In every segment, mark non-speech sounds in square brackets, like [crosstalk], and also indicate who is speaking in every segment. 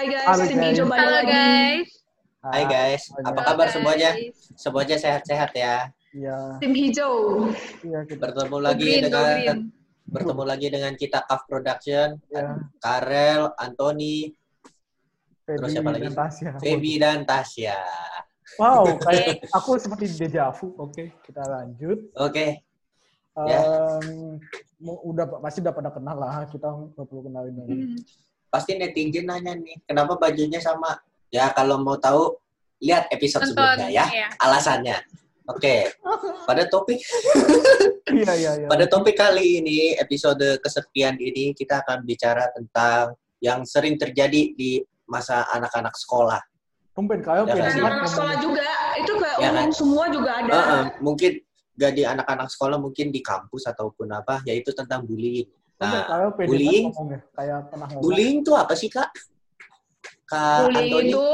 Speaker 1: Hai guys,
Speaker 2: Halo,
Speaker 1: tim
Speaker 2: guys.
Speaker 1: hijau balik
Speaker 3: Halo
Speaker 1: lagi.
Speaker 3: guys.
Speaker 4: Hai guys, apa kabar
Speaker 3: Halo,
Speaker 4: semuanya? Semuanya sehat-sehat ya.
Speaker 2: Iya,
Speaker 1: Tim hijau.
Speaker 2: iya kita.
Speaker 4: Bertemu lagi
Speaker 3: green,
Speaker 4: dengan
Speaker 3: green.
Speaker 4: bertemu lagi dengan kita Kaf Production,
Speaker 2: Ya,
Speaker 4: Karel, Anthony, Terus
Speaker 2: Feby
Speaker 4: siapa lagi?
Speaker 2: dan Tasya.
Speaker 4: Feby dan Tasya.
Speaker 2: Wow, [laughs] kayak aku seperti deja vu. Oke, kita lanjut.
Speaker 4: Oke, Ya.
Speaker 2: Em, mu- udah pasti udah pada kenal lah. Kita nggak perlu kenalin lagi.
Speaker 3: Hmm.
Speaker 4: Pasti netizen nanya nih, kenapa bajunya sama? Ya kalau mau tahu lihat episode
Speaker 3: Tonton,
Speaker 4: sebelumnya ya.
Speaker 3: ya.
Speaker 4: Alasannya. Oke, [laughs] pada topik [laughs]
Speaker 2: Iya, iya, iya.
Speaker 4: pada topik kali ini episode kesekian ini kita akan bicara tentang yang sering terjadi di masa anak-anak sekolah.
Speaker 2: Tumpen kayak
Speaker 4: Ya, kan?
Speaker 1: Anak sekolah juga, itu kayak
Speaker 4: Ya,
Speaker 1: umum
Speaker 4: kan?
Speaker 1: semua juga ada.
Speaker 4: Heeh, mungkin gak di anak-anak sekolah mungkin di kampus ataupun apa yaitu tentang bullying. Nah,
Speaker 2: kayak pede
Speaker 4: bullying.
Speaker 2: Kayak pernah ngomong.
Speaker 4: bullying itu apa sih kak? Kak
Speaker 1: Bullying
Speaker 4: Antoni?
Speaker 1: itu,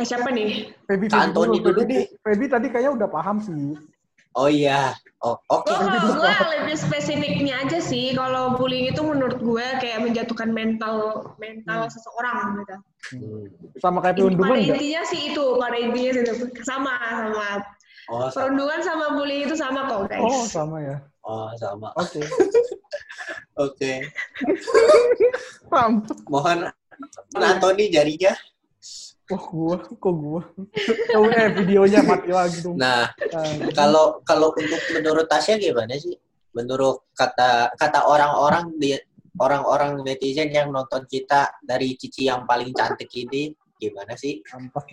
Speaker 1: eh siapa nih?
Speaker 2: Feby,
Speaker 4: Kak
Speaker 2: Feby
Speaker 4: Antoni dulu
Speaker 2: Feby-
Speaker 4: deh.
Speaker 2: Feby tadi kayaknya udah paham sih.
Speaker 4: Oh iya, oh oke.
Speaker 1: Gue kalau gue lebih spesifiknya aja sih, kalau bullying itu menurut gue kayak menjatuhkan mental mental seseorang gitu.
Speaker 4: Hmm.
Speaker 2: Sama kayak perundungan
Speaker 1: pada
Speaker 2: nggak?
Speaker 1: intinya sih itu, pada intinya sih itu. sama sama
Speaker 4: Oh, sama.
Speaker 1: perundungan sama bullying itu sama kok guys.
Speaker 2: Oh, sama ya.
Speaker 4: Oh, sama.
Speaker 2: Oke. [laughs]
Speaker 4: Oke.
Speaker 2: Paham.
Speaker 4: Mohon Antoni jarinya.
Speaker 2: Wah, gua, kok gua. Oh, eh, videonya mati lagi dong.
Speaker 4: Nah,
Speaker 2: Nah,
Speaker 4: kalau kalau untuk menurut Tasya gimana sih? Menurut kata kata orang-orang di orang-orang netizen yang nonton kita dari Cici yang paling cantik ini gimana sih?
Speaker 2: sampah.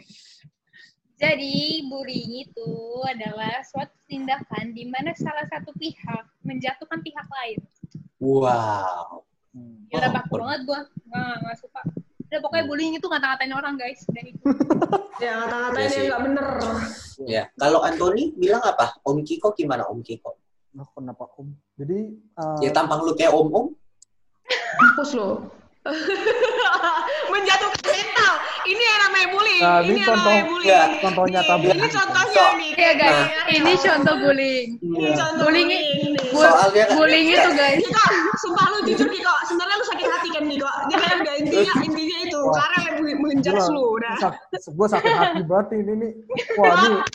Speaker 3: Jadi bullying itu adalah suatu tindakan di mana salah satu pihak menjatuhkan pihak lain.
Speaker 4: Wow.
Speaker 2: Hmm.
Speaker 3: Ya udah
Speaker 4: Oh,
Speaker 3: baku banget gua. Nggak, nggak suka. Udah pokoknya bullying itu ngata-ngatain orang guys. Dan itu. [laughs]
Speaker 1: Ya kata-katanya
Speaker 4: Iya sih.
Speaker 1: nggak bener.
Speaker 4: Ya, kalau Antoni bilang apa? Om Kiko gimana Om Kiko?
Speaker 2: Nah, kenapa om? Jadi, uh,
Speaker 4: Ya tampang lu kayak om-om?
Speaker 1: Hapus lo. [laughs] Menjatuhkan mental. Ini yang namanya bullying.
Speaker 2: Nah,
Speaker 1: ini
Speaker 2: ini
Speaker 1: yang
Speaker 2: contoh-
Speaker 1: namanya bullying.
Speaker 4: ya,
Speaker 2: contoh
Speaker 1: Nih,
Speaker 2: nyata
Speaker 1: Ini
Speaker 2: bullying.
Speaker 1: contohnya
Speaker 4: So-
Speaker 1: nih.
Speaker 3: Iya guys,
Speaker 4: Nah.
Speaker 3: ini contoh bullying.
Speaker 1: Ini
Speaker 2: Iya.
Speaker 1: contoh
Speaker 3: Bullying
Speaker 1: bullying. nih.
Speaker 4: Soalnya kan-
Speaker 3: bullying itu guys.
Speaker 1: Kiko, sumpah lu jujur Kiko, sebenarnya lu sakit hati kan Kiko. Dia kan udah intinya intinya itu,
Speaker 2: Wah.
Speaker 1: karena yang menjudge lu udah.
Speaker 2: gue sakit hati banget ini nih. Wah, ini masuk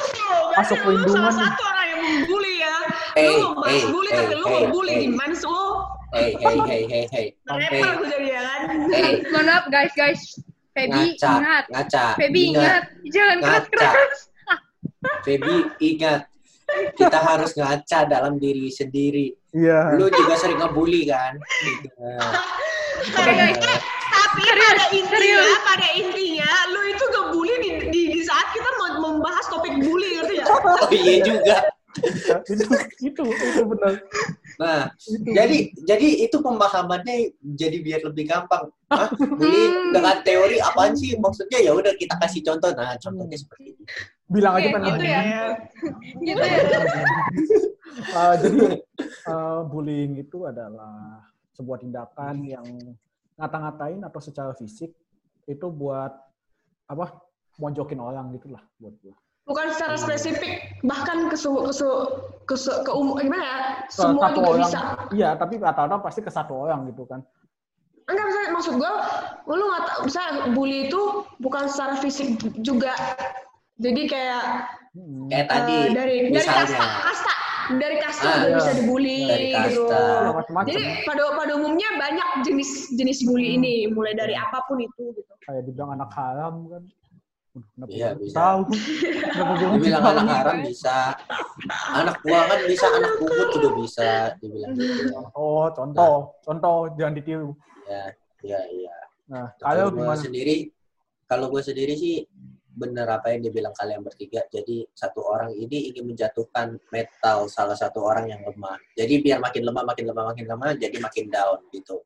Speaker 1: Berarti lu
Speaker 2: perlindungan
Speaker 1: salah
Speaker 2: nih.
Speaker 1: satu orang yang membuli ya.
Speaker 4: Hey,
Speaker 1: lu membahas
Speaker 4: hey,
Speaker 1: bully
Speaker 4: hey,
Speaker 1: tapi lu
Speaker 4: hey,
Speaker 1: membuli
Speaker 4: hey.
Speaker 1: gimana sih
Speaker 4: Hey, hey, hey, hey, hey.
Speaker 1: Rapper gue jadi ya kan.
Speaker 4: Hey,
Speaker 3: Mohon maaf guys, guys. Feby
Speaker 4: ngaca,
Speaker 3: ingat.
Speaker 4: ngaca.
Speaker 3: Feby ingat. Jangan
Speaker 4: Ngaca.
Speaker 3: keras-keras.
Speaker 4: Feby ingat. Kita harus ngaca dalam diri sendiri.
Speaker 2: Iya.
Speaker 4: Lu juga sering ngebully kan? Nah,
Speaker 1: Tapi,
Speaker 3: guys.
Speaker 1: tapi pada intinya,
Speaker 3: serius.
Speaker 1: pada intinya, lu itu ngebully di, di, di saat kita mau membahas topik bully ngerti ya?
Speaker 4: Oh iya juga. [laughs]
Speaker 2: itu, itu, itu benar.
Speaker 4: Nah,
Speaker 2: Itu.
Speaker 4: jadi jadi itu pemahamannya jadi biar lebih gampang. Hah? [laughs] Bully dengan teori apaan sih? Maksudnya ya udah kita kasih contoh. Nah, contohnya seperti ini.
Speaker 2: bilang aja
Speaker 3: Iya,
Speaker 2: kan.
Speaker 3: gitu ya. [laughs] Gitu ya.
Speaker 2: Uh, jadi uh, bullying itu adalah sebuah tindakan yang ngata-ngatain atau secara fisik itu buat apa mojokin orang gitulah buat gua.
Speaker 1: Bukan secara spesifik, bahkan ke su, ke su, ke, su, ke umum, gimana ya?
Speaker 2: Ke
Speaker 1: Semua
Speaker 2: satu
Speaker 1: juga
Speaker 2: orang,
Speaker 1: bisa.
Speaker 2: iya tapi rata-rata pasti ke satu orang gitu kan.
Speaker 1: Enggak, misalnya, maksud gue, lu nggak tahu, misalnya bully itu bukan secara fisik juga. Jadi kayak
Speaker 2: Hmm.
Speaker 4: Kayak tadi
Speaker 1: eh, dari dari
Speaker 4: misalnya.
Speaker 1: kasta, kasta, dari kasta
Speaker 4: Ah,
Speaker 1: juga
Speaker 2: iya.
Speaker 1: bisa dibully
Speaker 4: Dari
Speaker 1: gitu.
Speaker 2: Ya, macam-macam.
Speaker 1: Jadi pada pada umumnya banyak jenis jenis bully
Speaker 2: Hmm.
Speaker 1: ini, mulai dari apa pun itu gitu.
Speaker 2: kayak dibilang anak haram kan. Kenapa
Speaker 4: Iya, bisa.
Speaker 2: tahu? Kenapa gua
Speaker 4: Dibilang
Speaker 2: tahu?
Speaker 4: anak haram bisa, anak buangan bisa, anak pungut juga bisa dibilang gitu.
Speaker 2: Oh, contoh, contoh jangan ditiru.
Speaker 4: Ya, ya, ya.
Speaker 2: Nah,
Speaker 4: Kalau gue
Speaker 2: gimana?
Speaker 4: sendiri, kalau gue sendiri sih bener apa yang dibilang kalian bertiga. Jadi satu orang ini ingin menjatuhkan mental salah satu orang yang lemah. Jadi biar makin lemah, makin lemah, makin lemah, jadi makin down gitu.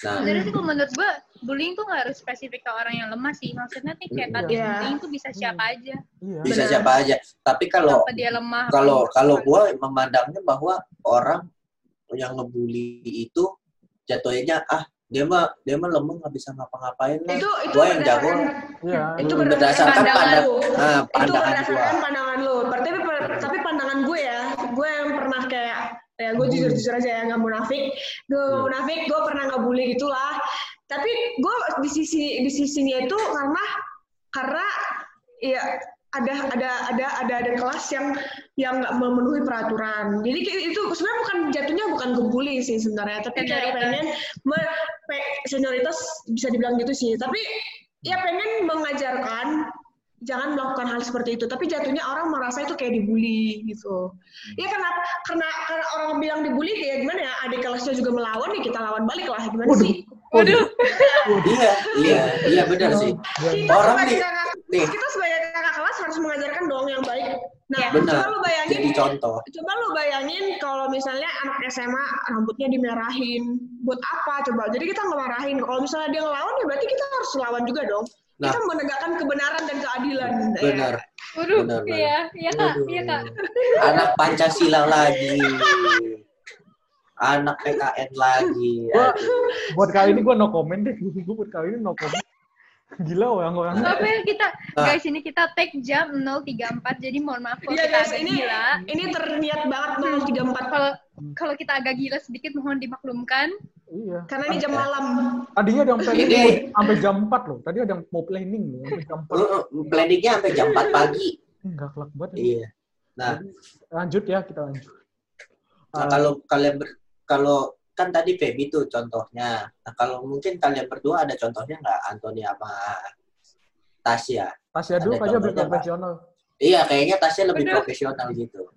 Speaker 4: Nah,
Speaker 3: Sebenarnya sih kalau menurut gua bullying tuh nggak harus spesifik ke orang yang lemah sih. Maksudnya nih kayak tadi
Speaker 1: Iya.
Speaker 3: bullying tuh bisa siapa aja.
Speaker 2: Iya.
Speaker 4: bisa
Speaker 1: Benar.
Speaker 4: siapa aja. Tapi kalau
Speaker 3: dia lemah?
Speaker 4: kalau kalau gue memandangnya bahwa orang yang ngebully itu jatuhnya ah dia mah dia mah lemah nggak bisa ngapa-ngapain lah.
Speaker 1: Itu itu
Speaker 4: Gua yang jago.
Speaker 1: berdasarkan
Speaker 2: Iya.
Speaker 1: itu
Speaker 4: Hmm,
Speaker 1: berdasarkan pandangan
Speaker 4: pandang-
Speaker 1: lu.
Speaker 4: ah,
Speaker 1: itu
Speaker 4: pandangan
Speaker 1: berdasarkan
Speaker 4: gua.
Speaker 1: pandangan lu. Tapi tapi pandangan gue ya, gue yang pernah kayak ya gue jujur jujur aja ya nggak munafik. Gue
Speaker 4: Hmm.
Speaker 1: munafik, gue pernah ngebully gitulah. tapi gue di sisi di sisinya itu karena karena ya ada ada ada ada ada kelas yang yang nggak memenuhi peraturan. Jadi itu sebenarnya bukan jatuhnya bukan gebuli sih sebenarnya, tapi kayak pengen me- pe- senioritas bisa dibilang gitu sih. Tapi ya pengen mengajarkan jangan melakukan hal seperti itu. Tapi jatuhnya orang merasa itu kayak dibully gitu. Ya karena karena karena orang bilang dibully kayak gimana ya? Adik kelasnya juga melawan ya kita lawan balik lah gimana
Speaker 2: Waduh.
Speaker 1: sih?
Speaker 3: Waduh.
Speaker 4: Iya, iya, iya benar sih.
Speaker 1: Kita
Speaker 4: Orang
Speaker 1: sebagai
Speaker 4: nih,
Speaker 1: kakak,
Speaker 4: nih.
Speaker 1: kita sebagai kakak kelas harus mengajarkan dong yang baik. Nah,
Speaker 3: Ya.
Speaker 1: coba
Speaker 4: Benar.
Speaker 1: lu bayangin
Speaker 4: Jadi contoh.
Speaker 1: Coba lu bayangin kalau misalnya anak SMA rambutnya dimerahin. Buat apa coba? Jadi kita ngemarahin. Kalau misalnya dia ngelawan ya berarti kita harus lawan juga dong.
Speaker 4: Nah.
Speaker 1: Kita menegakkan kebenaran dan keadilan. Ya.
Speaker 4: Benar.
Speaker 3: Waduh,
Speaker 4: Benar,
Speaker 3: iya, iya kak, iya kak.
Speaker 4: Anak Pancasila lagi. Anak PKN lagi.
Speaker 2: Gua- buat kali ini gue no comment deh. Gue buat kali ini no comment. Gila orang-orang.
Speaker 3: Tapi kita,
Speaker 4: Ah.
Speaker 3: guys ini kita take jam 034, jadi mohon maaf kalau
Speaker 1: Iya
Speaker 3: kita
Speaker 1: guys,
Speaker 3: agak
Speaker 1: ini
Speaker 3: gila.
Speaker 1: ini terniat banget 034
Speaker 3: Kalau kalau kita agak gila sedikit mohon dimaklumkan.
Speaker 2: Iya.
Speaker 1: karena ini jam malam.
Speaker 2: Tadinya ada yang planning
Speaker 4: Ini-
Speaker 2: sampai jam 4 loh. Tadi ada yang mau planning loh sampai jam 4.
Speaker 4: Uh, uh, Planningnya sampai jam 4 pagi.
Speaker 2: Enggak kelak banget.
Speaker 4: Iya. Nah,
Speaker 2: Jadi, lanjut ya kita lanjut.
Speaker 4: Nah,
Speaker 2: Ah,
Speaker 4: kalau kalian ber, kalau kan tadi Feby tuh contohnya. Nah, kalau mungkin kalian berdua ada contohnya nggak Anthony sama Tasya?
Speaker 2: Tasya dulu aja lebih profesional.
Speaker 4: Iya, kayaknya Tasya lebih
Speaker 3: Aduh.
Speaker 4: profesional gitu.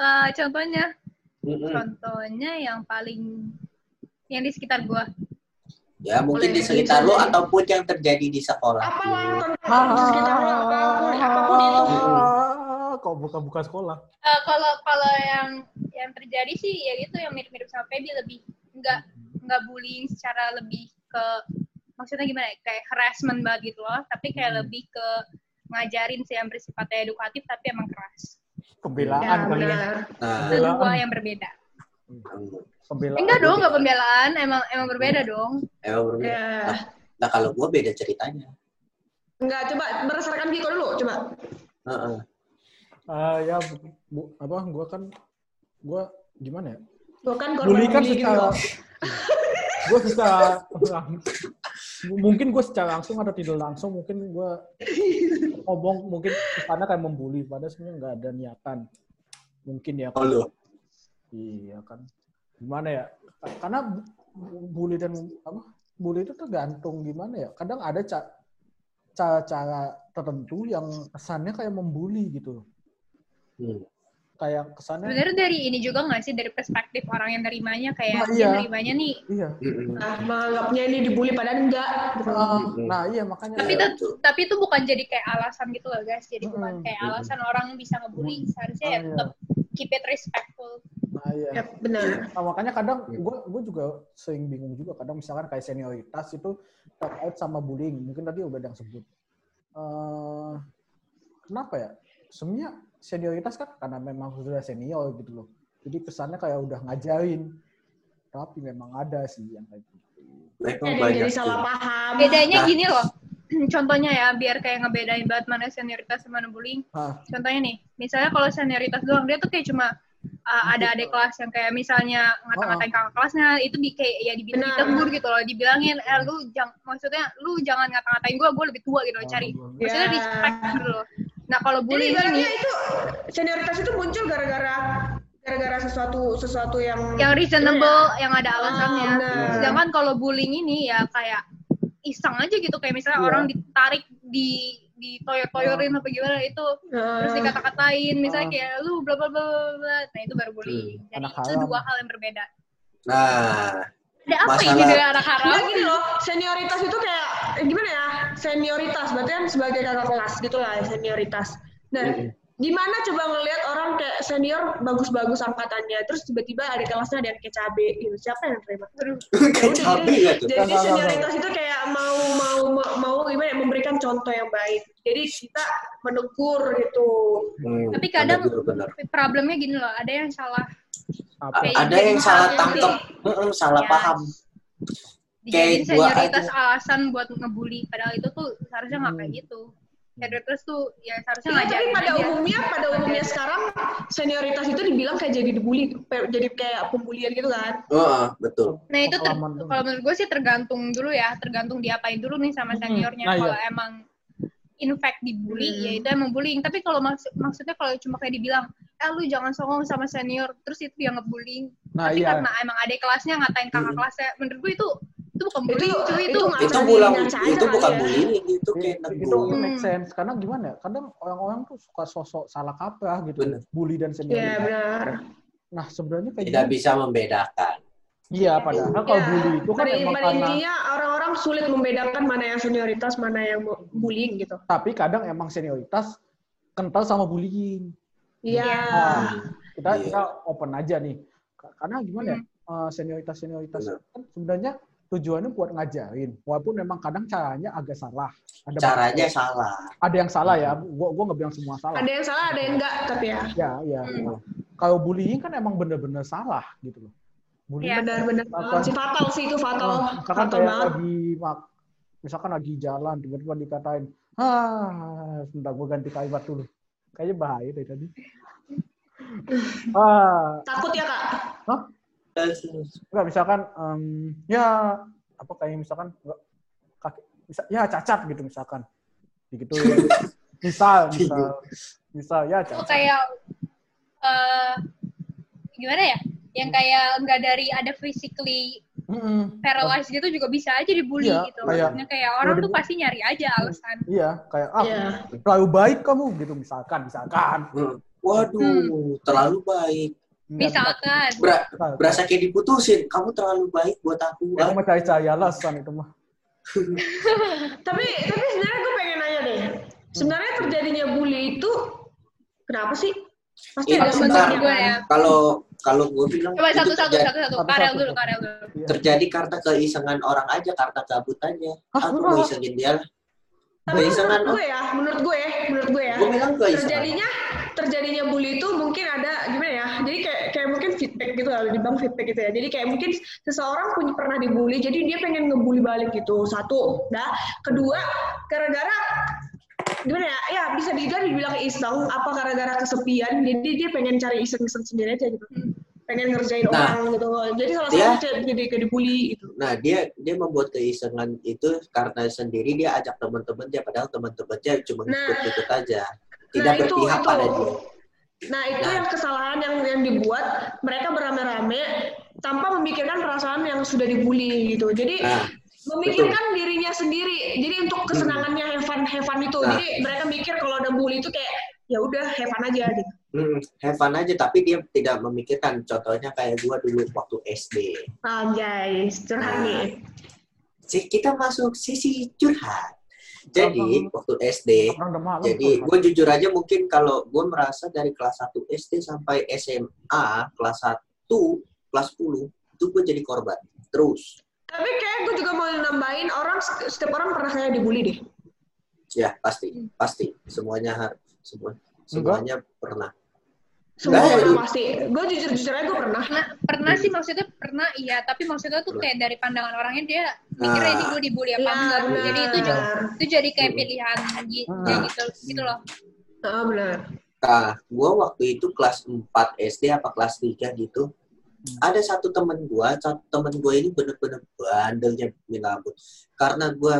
Speaker 3: Eh, contohnya,
Speaker 4: Mm-mm.
Speaker 3: contohnya yang paling yang di sekitar gua.
Speaker 4: Ya, mungkin di sekitar lo ataupun yang terjadi di sekolah.
Speaker 1: Apalah contoh di sekitar lo apa pun, apa pun itu.
Speaker 2: Ah, Kok buka-buka sekolah?
Speaker 3: Eh, kalau kalau yang yang terjadi sih ya itu yang mirip-mirip sama Feby lebih nggak nggak bullying secara lebih ke maksudnya gimana ya, kayak harassment banget gitu loh tapi kayak
Speaker 2: Hmm.
Speaker 3: lebih ke ngajarin sih yang bersifatnya edukatif tapi emang keras
Speaker 2: Pembelaan
Speaker 1: Ya,
Speaker 2: kali ya.
Speaker 4: Nah,
Speaker 3: itu
Speaker 2: Pembelaan.
Speaker 3: dua yang berbeda
Speaker 2: Pembelaan.
Speaker 3: enggak dong nggak pembelaan emang emang berbeda dong
Speaker 4: emang berbeda.
Speaker 1: Ya.
Speaker 4: Nah, kalau gue beda ceritanya.
Speaker 1: Enggak, coba berdasarkan Giko dulu, coba.
Speaker 4: Heeh.
Speaker 2: Ah, ya bu, bu- apa gua kan gua gimana ya?
Speaker 1: Tuh kan
Speaker 2: Bully
Speaker 1: korban
Speaker 2: kan
Speaker 1: bully
Speaker 2: secara
Speaker 1: Giko.
Speaker 2: gue secara mungkin gue secara langsung atau tidak langsung mungkin gue ngomong mungkin karena kayak membuli padahal sebenarnya nggak ada niatan. Mungkin ya.
Speaker 4: Lo.
Speaker 2: iya kan. Gimana ya? Karena bu- bully dan apa bully itu tergantung gimana ya. Kadang ada ca- cara-cara tertentu yang kesannya kayak membuli gitu.
Speaker 4: Hmm.
Speaker 2: Kayak kesannya
Speaker 3: sebenarnya dari ini juga nggak sih dari perspektif orang yang nerimanya kayak
Speaker 2: Nah, iya.
Speaker 3: nerimanya nih
Speaker 2: iya.
Speaker 1: Nah, menganggapnya ini dibully padahal enggak. gitu.
Speaker 2: Ah, nah iya makanya
Speaker 3: tapi
Speaker 4: Iya,
Speaker 3: itu
Speaker 4: betul.
Speaker 3: tapi itu bukan jadi kayak alasan gitu loh guys jadi bukan
Speaker 2: Mm-mm.
Speaker 3: kayak alasan orang bisa ngebully seharusnya ya
Speaker 2: Ah, iya.
Speaker 3: tetap keep it respectful
Speaker 2: nah iya
Speaker 1: Ya, benar.
Speaker 2: Nah, makanya kadang gue gue juga sering bingung juga kadang misalkan kayak senioritas itu terkait sama bullying mungkin tadi udah ada yang sebut Eh, kenapa ya sebenarnya senioritas kan karena memang sudah senior gitu loh. Jadi kesannya kayak udah ngajarin. Tapi memang ada sih yang kayak gitu.
Speaker 1: Yang
Speaker 4: banyak
Speaker 1: jadi salah paham.
Speaker 3: bedanya
Speaker 4: Nah.
Speaker 3: gini loh. [clears throat] Contohnya ya biar kayak ngebedain banget mana senioritas sama mana bullying.
Speaker 2: Hah,
Speaker 3: contohnya nih misalnya kalau senioritas doang dia tuh kayak cuma uh, ada adik kelas yang kayak misalnya ngata-ngatain kakak kelasnya itu di kayak ya dibi-
Speaker 1: Benar.
Speaker 3: ditegur gitu loh. Dibilangin eh lu jangan maksudnya lu jangan ngata-ngatain gue gue lebih tua gitu loh cari. Maksudnya
Speaker 1: Ya.
Speaker 3: respect gitu loh nah kalau
Speaker 1: Jadi
Speaker 3: bullying
Speaker 1: ibaratnya
Speaker 3: ini
Speaker 1: itu senioritas itu muncul gara-gara gara-gara sesuatu sesuatu yang
Speaker 3: yang reasonable yang ada alasannya.
Speaker 1: Ah, benar.
Speaker 3: sedangkan kalau bullying ini ya kayak iseng aja gitu. Kayak misalnya
Speaker 2: Iya.
Speaker 3: orang ditarik di ditoyor-toyorin apa gimana itu
Speaker 1: Ah,
Speaker 3: terus dikata-katain. Misalnya
Speaker 2: Ah.
Speaker 3: kayak lu bla bla bla bla, bla nah itu baru bullying. Jadi
Speaker 2: Anak
Speaker 3: itu
Speaker 2: haram.
Speaker 3: dua hal yang berbeda.
Speaker 4: Nah,
Speaker 3: ada apa
Speaker 4: Masalah-
Speaker 3: ini dengan anak haram
Speaker 1: Enggak gini loh, senioritas itu kayak eh, gimana ya? Senioritas berarti kan sebagai kakak kelas gitu lah senioritas. Nah. Gimana coba ngelihat orang kayak senior bagus-bagus angkatannya, terus tiba-tiba ada kelasnya ada yang kayak cabe gitu. Siapa yang terima? [laughs]
Speaker 4: kayak tuh?
Speaker 1: Jadi senioritas itu kayak mau mau mau, mau gimana ya, memberikan contoh yang baik. Jadi kita menegur gitu.
Speaker 4: Hmm,
Speaker 3: Tapi kadang- problemnya gini loh ada yang salah
Speaker 2: apa
Speaker 3: Kayak
Speaker 4: Ada yang salah tangkep, Mm-mm, salah
Speaker 3: Ya.
Speaker 4: paham. Kayak
Speaker 3: senioritas
Speaker 4: aja.
Speaker 3: alasan buat ngebully padahal itu tuh seharusnya nggak kayak
Speaker 2: Hmm.
Speaker 3: gitu senioritas tuh ya seharusnya
Speaker 1: Ya, tapi pada
Speaker 3: aja.
Speaker 1: umumnya, pada umumnya sekarang senioritas itu dibilang kayak jadi dibully, jadi kayak pembulian gitu kan.
Speaker 4: Oh, betul.
Speaker 3: Nah itu ter- kalau menurut gue sih tergantung dulu ya, tergantung diapain dulu nih sama
Speaker 2: Hmm,
Speaker 3: seniornya.
Speaker 2: nah, iya.
Speaker 3: kalau emang in fact dibully,
Speaker 1: Hmm.
Speaker 3: ya itu emang bullying. Tapi kalau maksud maksudnya kalau cuma kayak dibilang, eh lu jangan songong sama senior, terus itu dianggap bullying.
Speaker 2: Nah,
Speaker 3: Tapi
Speaker 2: iya.
Speaker 3: karena emang ada kelasnya ngatain kakak
Speaker 4: Hmm.
Speaker 3: kelasnya, menurut gue itu itu bukan bullying,
Speaker 1: Itu-
Speaker 3: cuy,
Speaker 1: itu
Speaker 3: itu,
Speaker 4: Itu
Speaker 1: ngaca aja
Speaker 4: itu bukan
Speaker 1: ya.
Speaker 4: bullying, itu kayak
Speaker 2: itu
Speaker 4: negur.
Speaker 2: make sense karena gimana ya kadang orang-orang tuh suka sosok salah kaprah gitu
Speaker 4: Bener.
Speaker 2: bully dan
Speaker 1: Iya
Speaker 2: senioritas
Speaker 1: benar.
Speaker 2: nah sebenarnya kayak
Speaker 4: Tidak
Speaker 2: gini
Speaker 4: bisa membedakan.
Speaker 2: iya padahal kalau
Speaker 1: Ya,
Speaker 2: bully itu kan
Speaker 1: pada,
Speaker 2: emang
Speaker 1: pada
Speaker 2: karena
Speaker 1: intinya orang-orang sulit membedakan mana yang senioritas, mana yang bullying gitu.
Speaker 2: tapi kadang emang senioritas kental sama bullying
Speaker 1: Iya.
Speaker 2: Nah, kita
Speaker 4: Iya.
Speaker 2: kita open aja nih Ka- karena gimana ya
Speaker 3: Hmm.
Speaker 2: senioritas senioritas
Speaker 4: Benar.
Speaker 2: kan sebenarnya tujuannya buat ngajarin walaupun memang kadang caranya agak salah ada
Speaker 4: Caranya salah.
Speaker 2: ada yang salah ya gua gua nggak bilang semua salah
Speaker 1: Ada yang salah, ada yang enggak, tapi ya.
Speaker 2: ya ya
Speaker 3: Hmm.
Speaker 2: kalau bullying kan emang bener-bener salah gitu loh bullying
Speaker 3: Iya.
Speaker 1: Benar-benar
Speaker 2: Apa?
Speaker 1: si fatal sih itu fatal.
Speaker 2: Oh, misalkan
Speaker 1: fatal
Speaker 2: kayak
Speaker 1: banget.
Speaker 2: lagi mak- misalkan lagi jalan tiba-tiba dikatain ah sebentar gue ganti kalimat dulu kayaknya bahaya dari tadi [laughs] ah
Speaker 1: Takut ya kak?
Speaker 2: Enggak misalkan em, ya apa kayak misalkan enggak, kaki bisa ya cacat gitu misalkan gitu [laughs] misal misal misal ya cacat
Speaker 3: kayak eh gimana ya? Yang kayak nggak dari ada physically paralyzed gitu juga bisa aja dibully
Speaker 2: Iya,
Speaker 3: gitu.
Speaker 2: kayak-
Speaker 3: Maksudnya kayak orang tuh pasti nyari aja alasan.
Speaker 2: iya kayak ah
Speaker 1: Iya.
Speaker 2: terlalu baik kamu gitu misalkan misalkan
Speaker 4: Hmm. Waduh, terlalu baik.
Speaker 3: Misalkan.
Speaker 4: Ber-
Speaker 2: misalkan.
Speaker 4: berasa kayak diputusin. Kamu terlalu baik buat aku.
Speaker 2: Ya, aku mau cari-cari alasan itu mah. [laughs]
Speaker 1: Tapi tapi sebenarnya gue pengen nanya deh. Sebenarnya terjadinya bully itu kenapa sih? Pasti
Speaker 4: Ini
Speaker 1: ada
Speaker 3: menurut
Speaker 1: sebabnya
Speaker 3: gue
Speaker 1: kan?
Speaker 3: ya.
Speaker 4: Kalau kalau gue bilang
Speaker 3: Coba
Speaker 4: itu
Speaker 3: satu-satu,
Speaker 4: terjadi,
Speaker 3: satu-satu.
Speaker 2: Satu-satu.
Speaker 3: Karel dulu, Karel dulu.
Speaker 2: Iya.
Speaker 4: terjadi karena keisengan orang aja, karena kabut aja.
Speaker 2: Hah,
Speaker 4: Aku mau isengin dia lah.
Speaker 1: Tapi
Speaker 4: Keisengan,
Speaker 1: menurut gue ya, menurut gue, menurut gue ya.
Speaker 4: gue
Speaker 1: terjadinya terjadinya bully itu mungkin ada gimana ya jadi kayak kayak mungkin feedback gitu kalau dibilang feedback gitu ya. Jadi kayak mungkin seseorang punya pernah dibully jadi dia pengen ngebully balik gitu satu. Dah kedua gara-gara gimana ya ya bisa juga dibilang iseng apa gara-gara kesepian jadi dia pengen cari iseng-iseng sendiri aja gitu pengen ngerjain
Speaker 4: Nah,
Speaker 1: orang gitu jadi salah
Speaker 4: dia-
Speaker 1: satu jadi kayak dibully gitu
Speaker 4: Nah, dia dia membuat keisengan itu karena sendiri dia ajak teman-temannya padahal teman-temannya cuma
Speaker 1: Nah.
Speaker 4: ikut-ikut aja. Tidak
Speaker 1: Nah, itu-
Speaker 4: berpihak
Speaker 1: itu.
Speaker 4: pada dia.
Speaker 1: Nah itu
Speaker 4: Nah.
Speaker 1: yang kesalahan yang yang dibuat mereka beramai-ramai tanpa memikirkan perasaan yang sudah dibully gitu. Jadi
Speaker 4: Nah,
Speaker 1: memikirkan dirinya sendiri. Jadi untuk kesenangannya have fun, have fun itu.
Speaker 4: Nah.
Speaker 1: Jadi mereka mikir kalau ada bully itu kayak ya udah have fun aja gitu.
Speaker 4: Hmm, have fun aja tapi dia tidak memikirkan contohnya kayak gua dulu waktu SD.
Speaker 1: Ah guys, curhat
Speaker 4: Nah.
Speaker 1: nih.
Speaker 4: Kita masuk sisi curhat. Jadi waktu SD
Speaker 2: Orang udah malam.
Speaker 4: Jadi gue jujur aja mungkin kalau gue merasa dari kelas 1 SD sampai SMA kelas 1, kelas 10 itu gue jadi korban terus.
Speaker 1: Tapi kayak gue juga mau nambahin orang setiap orang pernah kayak dibully deh.
Speaker 4: Ya pasti pasti semuanya har- semua semuanya pernah.
Speaker 1: Semua
Speaker 4: Nah,
Speaker 1: pasti. Gue jujur jujur aja gue pernah.
Speaker 3: Pernah, pernah sih maksudnya pernah iya, tapi maksudnya tuh kayak dari pandangan orangnya dia mikirnya
Speaker 4: Nah.
Speaker 3: ini gue dibully apa
Speaker 1: Iya,
Speaker 3: enggak.
Speaker 1: benar.
Speaker 3: Jadi itu juga itu jadi kayak pilihan gitu,
Speaker 2: Nah.
Speaker 3: kayak gitu gitu loh.
Speaker 1: Ah benar.
Speaker 4: Nah, gue waktu itu kelas 4 SD apa kelas 3 gitu. Ada satu temen gue, satu temen gue ini bener-bener bandelnya minta ampun. Karena gue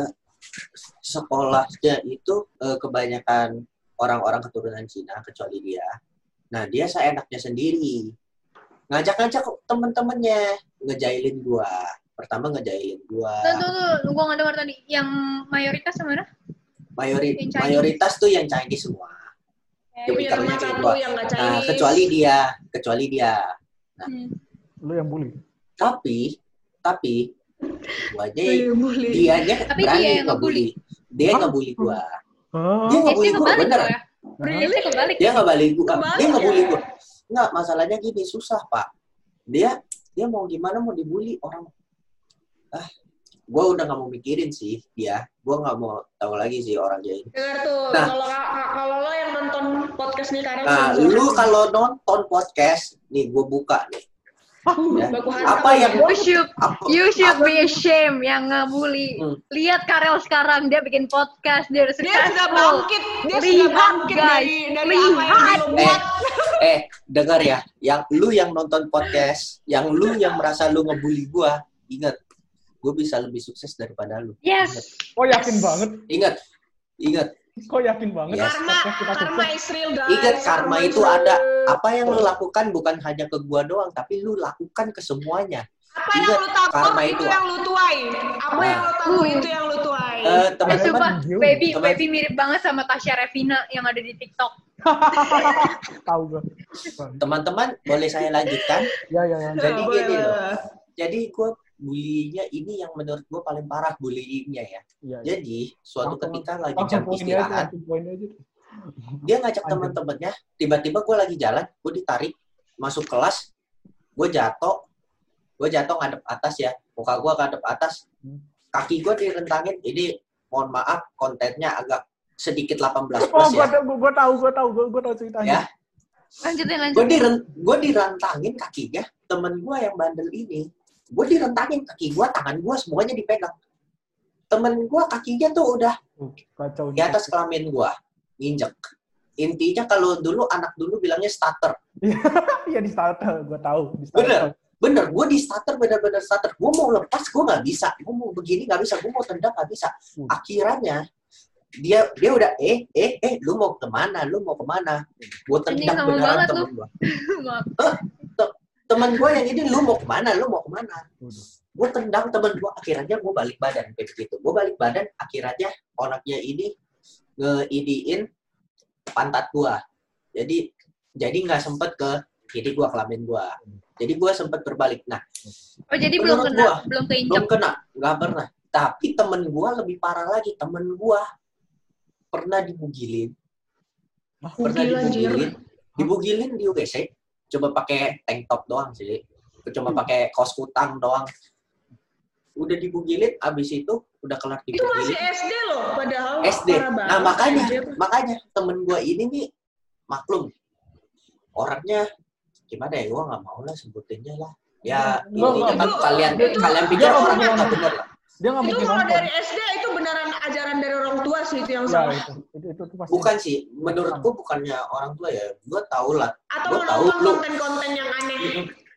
Speaker 4: sekolahnya itu eh, kebanyakan orang-orang keturunan Cina, kecuali dia. Nah, dia seenaknya sendiri. Ngajak-ngajak temen-temennya, ngejailin gue. Pertama ngejailin gue.
Speaker 3: Tuh, tuh, tuh, gue nggak dengar tadi. Yang mayoritas mana?
Speaker 4: Mayori-
Speaker 3: Yang Chinese.
Speaker 4: mayoritas tuh yang Chinese semua.
Speaker 3: Eh,
Speaker 4: Dia gua.
Speaker 1: yang gak
Speaker 4: Nah, kecuali dia, kecuali dia.
Speaker 3: hmm.
Speaker 2: Lu yang bully.
Speaker 4: Tapi, tapi,
Speaker 1: Bully, bully.
Speaker 4: dianya
Speaker 3: Tapi
Speaker 4: berani
Speaker 3: dia yang
Speaker 4: ngebully. Dia ngebully gua. Dia
Speaker 3: SD
Speaker 4: ngebully gua, bener.
Speaker 3: ya.
Speaker 1: Really?
Speaker 3: SD kebalik.
Speaker 4: Dia ngebully gua.
Speaker 1: Kebalik
Speaker 4: Dia ngebully
Speaker 1: ya?
Speaker 4: gua. Enggak, masalahnya gini, susah, Pak. Dia dia mau gimana mau dibully orang ah gua udah nggak mau mikirin sih dia gua nggak mau tahu lagi sih orangnya ini
Speaker 1: Dengar tuh,
Speaker 4: Nah.
Speaker 1: kalau kalau lo yang nonton podcast nih karena
Speaker 4: nah lu kalau nonton podcast nih gua buka nih Ya. Apa yang
Speaker 3: You should,
Speaker 4: apa,
Speaker 3: you should
Speaker 4: apa-
Speaker 3: be ashamed yang ngebully.
Speaker 4: Hmm.
Speaker 3: Lihat Karel sekarang, dia bikin podcast, dia udah
Speaker 1: Dia sudah bangkit, dia sudah
Speaker 3: Lihat,
Speaker 1: bangkit
Speaker 3: guys.
Speaker 1: dari dari apa yang
Speaker 3: Lihat.
Speaker 1: dia
Speaker 4: eh
Speaker 1: buat.
Speaker 4: eh dengar ya yang lu yang nonton podcast yang lu yang merasa lu ngebully gua ingat gue bisa lebih sukses daripada lu
Speaker 3: Yes.
Speaker 2: Kok yakin banget?
Speaker 4: ingat ingat
Speaker 2: Kok yakin banget?
Speaker 4: Yes.
Speaker 1: Karma,
Speaker 2: Podcast kita
Speaker 1: karma is real guys.
Speaker 4: ingat karma itu ada apa yang lu lakukan bukan hanya ke gua doang tapi lu lakukan ke semuanya
Speaker 1: Apa yang
Speaker 4: ingat,
Speaker 1: lu tabur
Speaker 4: karma
Speaker 1: itu
Speaker 4: itu.
Speaker 1: yang lu tuai. Apa
Speaker 4: Nah.
Speaker 1: yang lu tabur itu yang lu tuai.
Speaker 4: Eh,
Speaker 3: Eh,
Speaker 4: teman-teman
Speaker 3: sumpah,
Speaker 2: Gil.
Speaker 3: baby,
Speaker 4: Teman-
Speaker 3: baby mirip banget sama Tasya Revina yang ada di TikTok. [laughs]
Speaker 2: Tahu gue.
Speaker 4: teman-teman boleh saya lanjutkan
Speaker 2: Ya ya ya.
Speaker 4: jadi gini loh. jadi gue bullyingnya ini yang menurut gue paling parah bullyingnya ya
Speaker 2: Iya. ya.
Speaker 4: jadi suatu
Speaker 2: Langsung-
Speaker 4: ketika lagi jam istirahat dia ngajak teman-temannya tiba-tiba gue lagi jalan gue ditarik masuk kelas gue jatuh gue jatuh ngadep atas ya muka gue ngadep atas kaki gue direntangin ini mohon maaf kontennya agak sedikit 18
Speaker 2: Oh,
Speaker 4: plus
Speaker 2: gue
Speaker 4: ya
Speaker 2: gue tahu, gue tahu, gue gue tahu ceritanya.
Speaker 4: Ya.
Speaker 3: Lanjutin,
Speaker 4: gue
Speaker 3: lanjutin.
Speaker 4: diren gue dirantangin kakinya temen gue yang bandel ini gue direntangin kaki gue tangan gue semuanya dipegang temen gue kakinya tuh udah
Speaker 2: Uh, Kacau.
Speaker 4: di atas kelamin gue nginjek intinya kalau dulu anak dulu bilangnya starter [laughs]
Speaker 2: Iya di starter, gue tahu. Di starter.
Speaker 4: Bener. bener gue di starter bener-bener starter gue mau lepas gue nggak bisa gue mau begini nggak bisa gue mau tendang nggak bisa
Speaker 2: Hmm.
Speaker 4: akhirnya dia dia udah eh eh eh lu mau ke mana lu mau ke mana
Speaker 3: gue
Speaker 4: tendang beneran temen gue [laughs] Temen gue yang ini lu mau ke mana? Lu mau ke
Speaker 2: mana?
Speaker 4: Gue tendang temen gue akhirnya gue balik badan kayak gitu gue balik badan akhirnya onaknya ini ngeidiin pantat gue jadi jadi nggak sempet ke ini gue kelamin gue jadi gue sempet berbalik. Nah
Speaker 3: Oh, jadi belum kena,
Speaker 4: gua,
Speaker 3: belum keinjek.
Speaker 4: belum kena nggak pernah. Tapi temen gue lebih parah lagi temen gue pernah dibugilin. Pernah dibugilin. Dibugilin di UGC coba pakai tank top doang sih. Cuma pakai kaos kutang doang. Udah dibugilin abis itu udah kelar
Speaker 1: Itu masih SD loh, padahal
Speaker 4: SD nah makanya makanya temen gue ini nih maklum. Orangnya gimana ya gue nggak mau lah sebutinnya lah. Ya intinya
Speaker 2: nggak,
Speaker 4: kan kalian
Speaker 1: itu-
Speaker 4: kalian pikir orangnya nggak bener. lah
Speaker 2: Dia nggak
Speaker 1: Itu
Speaker 2: mungkin
Speaker 1: kalau
Speaker 2: nonton.
Speaker 1: dari SD itu beneran ajaran dari orang tua sih itu yang
Speaker 2: Ya
Speaker 1: salah.
Speaker 2: itu, itu, itu, itu pasti.
Speaker 4: bukan sih menurutku bukannya orang tua ya gue tau lah
Speaker 1: Atau
Speaker 4: Gua tahu
Speaker 1: menonton
Speaker 4: lu-
Speaker 1: konten-konten yang aneh.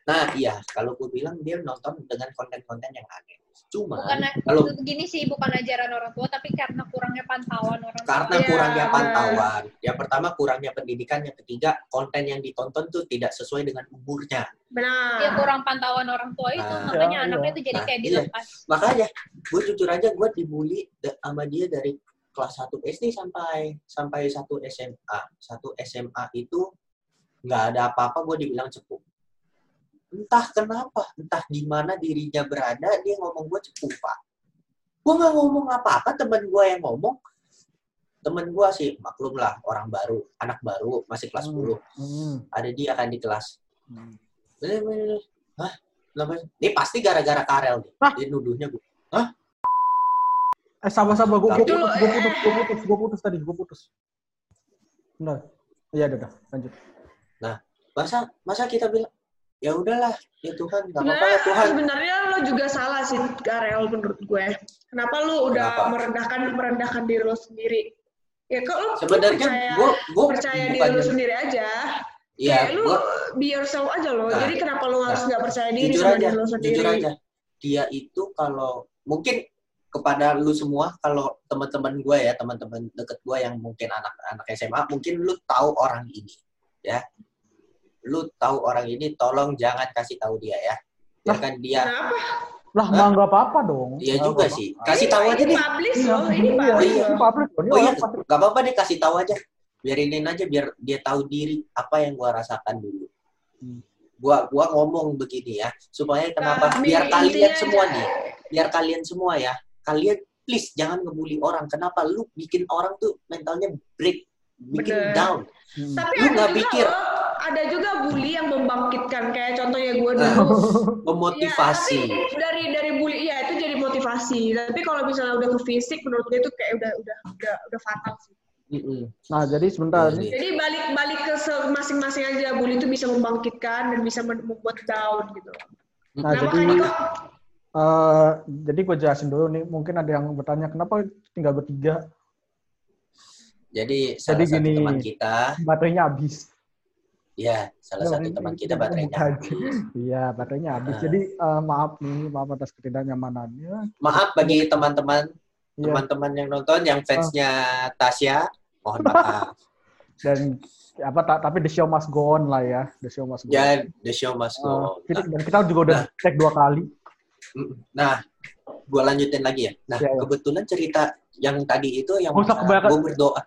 Speaker 4: Nah, iya, kalau gue bilang dia nonton dengan konten-konten yang aneh. Cuma
Speaker 3: Bukan
Speaker 4: kalau
Speaker 3: begini sih, bukan ajaran orang tua, tapi karena kurangnya pantauan.
Speaker 4: Karena
Speaker 1: Iya,
Speaker 4: kurangnya pantauan. Yang pertama kurangnya pendidikan, yang ketiga konten yang ditonton tuh tidak sesuai dengan umurnya.
Speaker 1: Benar.
Speaker 3: Dia kurang pantauan orang tua itu,
Speaker 4: Nah,
Speaker 3: makanya
Speaker 2: iya,
Speaker 3: anaknya
Speaker 2: iya.
Speaker 3: tuh jadi
Speaker 4: Nah,
Speaker 3: kayak
Speaker 4: iya.
Speaker 3: dilepas.
Speaker 4: Makanya gue jujur aja gue dibully sama dia dari kelas 1 SD sampai sampai 1 SMA. 1 SMA itu nggak ada apa-apa gue dibilang cepu. Entah kenapa, entah di mana dirinya berada, dia ngomong gue cepu, Pak. Gue nggak ngomong apa-apa, temen gue yang ngomong. Temen gue sih, maklum lah, orang baru, anak baru, masih kelas
Speaker 2: Hmm.
Speaker 4: 10.
Speaker 2: Hmm.
Speaker 4: Ada dia kan di kelas.
Speaker 2: Hmm.
Speaker 4: Eh, eh, eh, Hah? Kenapa? Ini pasti gara-gara Karel nih.
Speaker 2: Hah?
Speaker 4: Dia nuduhnya gue.
Speaker 2: Eh sabar sabar, gue putus, gue putus, gue putus, gue putus tadi, gue putus. Benar. Iya, udah, udah, lanjut.
Speaker 4: masa masa kita bilang ya udahlah ya Tuhan nggak apa-apa ya Tuhan
Speaker 1: sebenarnya lo juga salah sih, Karel menurut gue. Kenapa lo udah
Speaker 4: Kenapa?
Speaker 1: merendahkan merendahkan diri lo sendiri? Ya lo
Speaker 4: sebenarnya gue gue
Speaker 1: percaya diri lo sendiri aja.
Speaker 4: ya
Speaker 1: Kayak lu
Speaker 4: gue
Speaker 1: be yourself aja lo.
Speaker 4: Nah,
Speaker 1: Jadi kenapa lo harus
Speaker 4: nah,
Speaker 1: nggak percaya diri
Speaker 4: jujur
Speaker 1: sama
Speaker 4: aja
Speaker 1: diri lo sendiri?
Speaker 4: jujur aja dia itu kalau mungkin kepada lu semua kalau teman-teman gue ya teman-teman deket gue yang mungkin anak-anak SMA mungkin lu tahu orang ini ya lu tahu orang ini tolong jangan kasih tahu dia ya biarkan dia
Speaker 1: Kenapa?
Speaker 2: Lah,
Speaker 4: Hah?
Speaker 2: nggak apa-apa dong.
Speaker 4: iya
Speaker 2: Nggak
Speaker 4: juga
Speaker 2: apa-apa.
Speaker 4: sih kasih tahu aja deh
Speaker 1: publish
Speaker 2: Iya,
Speaker 1: loh, ini publish
Speaker 2: iya, ini. Ini
Speaker 4: oh iya
Speaker 2: orang public.
Speaker 4: gak apa-apa deh kasih tahu aja biarinin aja biar dia tahu diri apa yang gua rasakan dulu
Speaker 2: Hmm.
Speaker 4: gua gua ngomong begini ya supaya kenapa
Speaker 1: Nah,
Speaker 4: biar kalian
Speaker 1: aja.
Speaker 4: semua nih biar kalian semua ya kalian please jangan ngebully orang kenapa lu bikin orang tuh mentalnya break bikin
Speaker 1: Bener.
Speaker 4: down
Speaker 2: Hmm.
Speaker 1: Tapi
Speaker 4: Lu nggak pikir.
Speaker 1: loh, ada juga bully yang membangkitkan kayak contohnya gue
Speaker 4: Nah,
Speaker 1: dulu.
Speaker 4: memotivasi
Speaker 1: Ya, tapi dari dari bully ya itu jadi motivasi. Tapi kalau misalnya udah ke fisik menurut gue itu kayak udah udah udah udah fatal sih.
Speaker 2: Nah, jadi sebentar nih.
Speaker 1: Jadi balik balik ke masing-masing aja bully itu bisa membangkitkan dan bisa membuat down gitu.
Speaker 2: Nah,
Speaker 1: Nah,
Speaker 2: jadi
Speaker 1: makanya kok
Speaker 2: eh, jadi gue jelasin dulu nih. Mungkin ada yang bertanya kenapa tinggal bertiga?
Speaker 4: Jadi salah
Speaker 2: Jadi
Speaker 4: satu
Speaker 2: gini.
Speaker 4: teman kita,
Speaker 2: Baterainya habis.
Speaker 4: Ya salah satu
Speaker 2: Ini-
Speaker 4: teman kita baterainya habis. [laughs]
Speaker 2: Iya, baterainya habis.
Speaker 4: Ah.
Speaker 2: Jadi eh, maaf nih, maaf atas ketidaknyamanannya.
Speaker 4: Maaf bagi teman-teman
Speaker 2: Iya.
Speaker 4: teman-teman yang nonton yang fansnya Tasya, mohon [laughs] maaf.
Speaker 2: Dan apa ta- tapi the show must go on lah ya. The show must go
Speaker 4: ya, the show must go. on.
Speaker 2: kita, dan kita juga udah
Speaker 4: Nah.
Speaker 2: cek dua kali.
Speaker 4: Nah, gue lanjutin lagi ya. Nah,
Speaker 2: Ya, ya.
Speaker 4: kebetulan cerita yang tadi itu yang gue berdoa.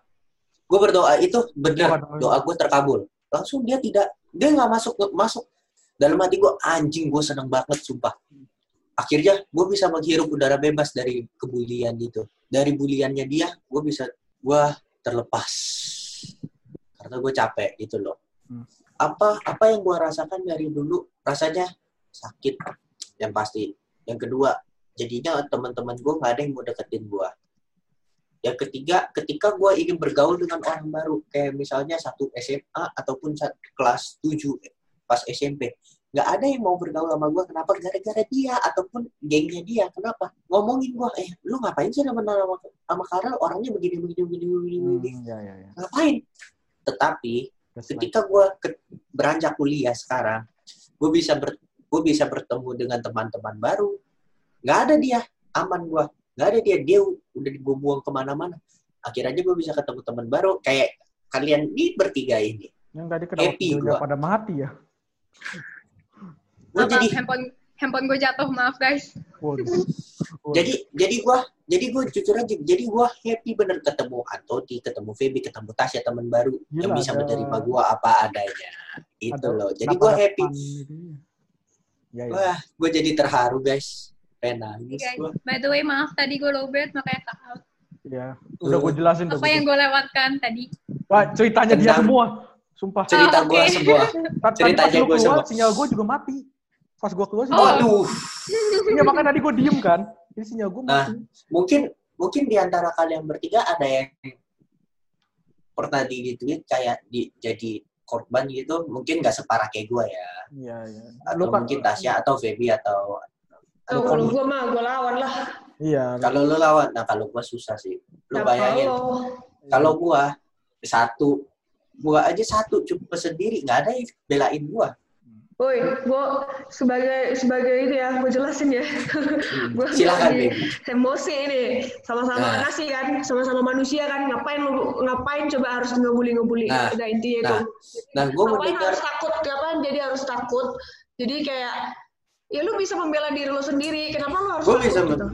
Speaker 4: Gue berdoa itu benar
Speaker 2: doa
Speaker 4: gue terkabul. Langsung dia tidak, dia nggak masuk masuk. Dalam hati gue anjing gue seneng banget sumpah. Akhirnya gue bisa menghirup udara bebas dari kebulian itu. Dari buliannya dia, gue bisa gue terlepas. Karena gue capek gitu loh.
Speaker 2: Hmm.
Speaker 4: Apa apa yang gue rasakan dari dulu rasanya sakit yang pasti. Yang kedua, jadinya teman-teman gue nggak ada yang mau deketin gue. Yang ketiga, ketika gue ingin bergaul dengan orang baru, kayak misalnya satu SMA ataupun satu kelas 7 pas SMP, nggak ada yang mau bergaul sama gue. Kenapa? Gara-gara dia ataupun gengnya dia. Kenapa? Ngomongin gue, eh lu ngapain sih sama sama, sama Karel? Orangnya begini begini begini begini. begini.
Speaker 2: Hmm, ya, ya, ya.
Speaker 4: Ngapain? Tetapi
Speaker 2: like-
Speaker 4: ketika gue beranjak kuliah sekarang, gue bisa ber, gue bisa bertemu dengan teman-teman baru. Nggak ada dia, aman gue. Nggak ada dia, dia udah gue buang ke mana-mana. Akhirnya gue bisa ketemu teman baru, kayak kalian ini bertiga ini.
Speaker 2: Yang tadi kenapa
Speaker 4: Happy gua.
Speaker 2: pada mati ya?
Speaker 4: Gue
Speaker 3: Maaf,
Speaker 4: jadi,
Speaker 3: handphone handphone gue jatuh, maaf guys.
Speaker 2: Waduh. Waduh. [laughs]
Speaker 4: jadi, jadi gue, jadi gue jujur aja, jadi gue happy bener ketemu Antoni, ketemu Feby, ketemu Tasya teman baru yang
Speaker 2: Gila,
Speaker 4: bisa
Speaker 2: ada-
Speaker 4: menerima gue apa adanya. Itu
Speaker 2: ada
Speaker 4: loh. Jadi gue happy.
Speaker 2: gitu ya? Ya, ya.
Speaker 4: Wah, gue jadi terharu guys. Nangis gue.
Speaker 3: by the way, maaf tadi gue lowbat makanya cut out.
Speaker 2: Ya. Udah gue jelasin tuh.
Speaker 3: Apa yang gue lewatkan tadi?
Speaker 2: Wah, ceritanya dia
Speaker 4: Tentang-
Speaker 2: semua. Sumpah.
Speaker 4: Cerita
Speaker 3: Ah,
Speaker 4: gue semua. [laughs]
Speaker 2: Ta- Tadi
Speaker 4: ceritanya
Speaker 2: pas keluar,
Speaker 4: semua.
Speaker 2: sinyal gue juga mati. Pas gue keluar,
Speaker 3: Oh.
Speaker 2: sinyal
Speaker 4: Aduh,
Speaker 2: Iya, makanya tadi gue diem kan. Jadi sinyal gue
Speaker 4: Nah.
Speaker 2: mati.
Speaker 4: mungkin mungkin di antara kalian bertiga ada yang pernah digituin kayak di, jadi korban gitu. Mungkin nggak separah kayak gue ya.
Speaker 2: Iya, iya.
Speaker 4: Atau mungkin Tasya atau Feby atau
Speaker 1: Oh, kalau gue mah gue lawan lah.
Speaker 2: Iya.
Speaker 4: kalau lu lawan. Nah kalau gue susah sih. Lu
Speaker 1: Nah,
Speaker 4: bayangin
Speaker 1: kalau-
Speaker 4: gue satu gua aja satu cuma sendiri nggak ada yang belain gua
Speaker 1: Woi, gue sebagai sebagai ini ya, gue jelasin ya. Gua
Speaker 4: silakan Baby.
Speaker 1: emosi ini, sama-sama
Speaker 4: Nah.
Speaker 1: nasi kan, sama-sama manusia kan, ngapain lu ngapain coba harus ngebully ngebully,
Speaker 4: Nah,
Speaker 1: nah, intinya
Speaker 4: nah,
Speaker 1: itu.
Speaker 4: nah gue
Speaker 1: ngapain
Speaker 4: mendengar
Speaker 1: harus takut, ngapain jadi harus takut, jadi kayak ya lu bisa membela diri lu sendiri, kenapa lu harus
Speaker 4: Gua
Speaker 1: takut
Speaker 4: bisa
Speaker 1: gitu?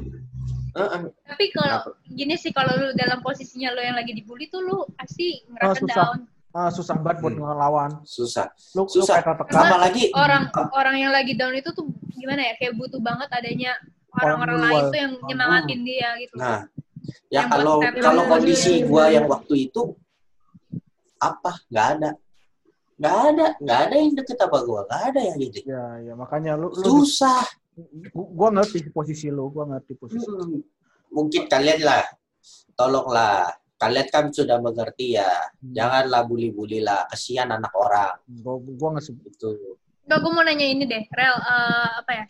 Speaker 4: Heeh.
Speaker 3: Tapi kalau gini sih kalau lu dalam posisinya lu yang lagi dibully tuh lu pasti
Speaker 2: Ah,
Speaker 3: ngerasa
Speaker 2: susah.
Speaker 3: down.
Speaker 2: Ah, susah banget buat
Speaker 4: Hmm.
Speaker 2: ngelawan.
Speaker 4: susah
Speaker 2: Lu,
Speaker 4: Susah.
Speaker 2: lu kayak tertekan.
Speaker 4: apalagi
Speaker 3: Orang orang yang lagi down itu tuh gimana ya? Kayak butuh banget adanya orang-orang
Speaker 2: Orang
Speaker 3: lain tuh yang nyemangatin dia gitu.
Speaker 4: nah ya
Speaker 3: Yang
Speaker 4: kalau kalau kondisi gua yang waktu itu apa nggak ada nggak ada nggak ada yang deket apa gua nggak ada yang gitu
Speaker 2: Ya, ya makanya lu, lu
Speaker 4: susah
Speaker 2: gua, gua ngerti posisi lu, gua ngerti posisi.
Speaker 4: Hmm, mungkin kalian lah tolonglah kalian kan sudah mengerti ya
Speaker 2: Hmm.
Speaker 4: janganlah bully-bully lah kesian anak orang
Speaker 2: Gua, gua nggak se-
Speaker 4: itu
Speaker 3: Enggak, gue mau nanya ini deh, Rel, eh, apa ya?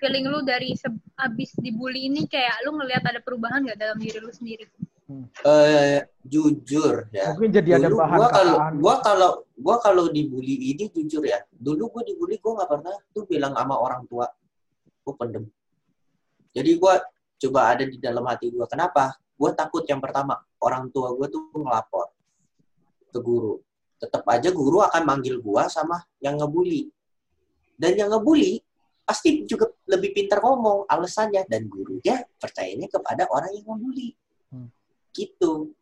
Speaker 3: Feeling lu dari abis dibully ini kayak lu ngelihat ada perubahan nggak dalam diri lu sendiri?
Speaker 4: Eh jujur ya.
Speaker 2: Mungkin jadi ada
Speaker 4: dulu
Speaker 2: bahan
Speaker 4: gua kalau gua kalau gua kalau dibully ini jujur ya dulu gua dibully gua nggak pernah tuh bilang sama orang tua. Gua pendem. Jadi gua coba ada di dalam hati gua. Kenapa? Gua takut yang pertama orang tua gua tuh ngelapor ke guru. Tetap aja guru akan manggil gua sama yang ngebully. Dan yang ngebully pasti juga lebih pintar ngomong alasannya dan gurunya percayanya kepada orang yang ngebully.
Speaker 2: Hmm.
Speaker 4: Gitu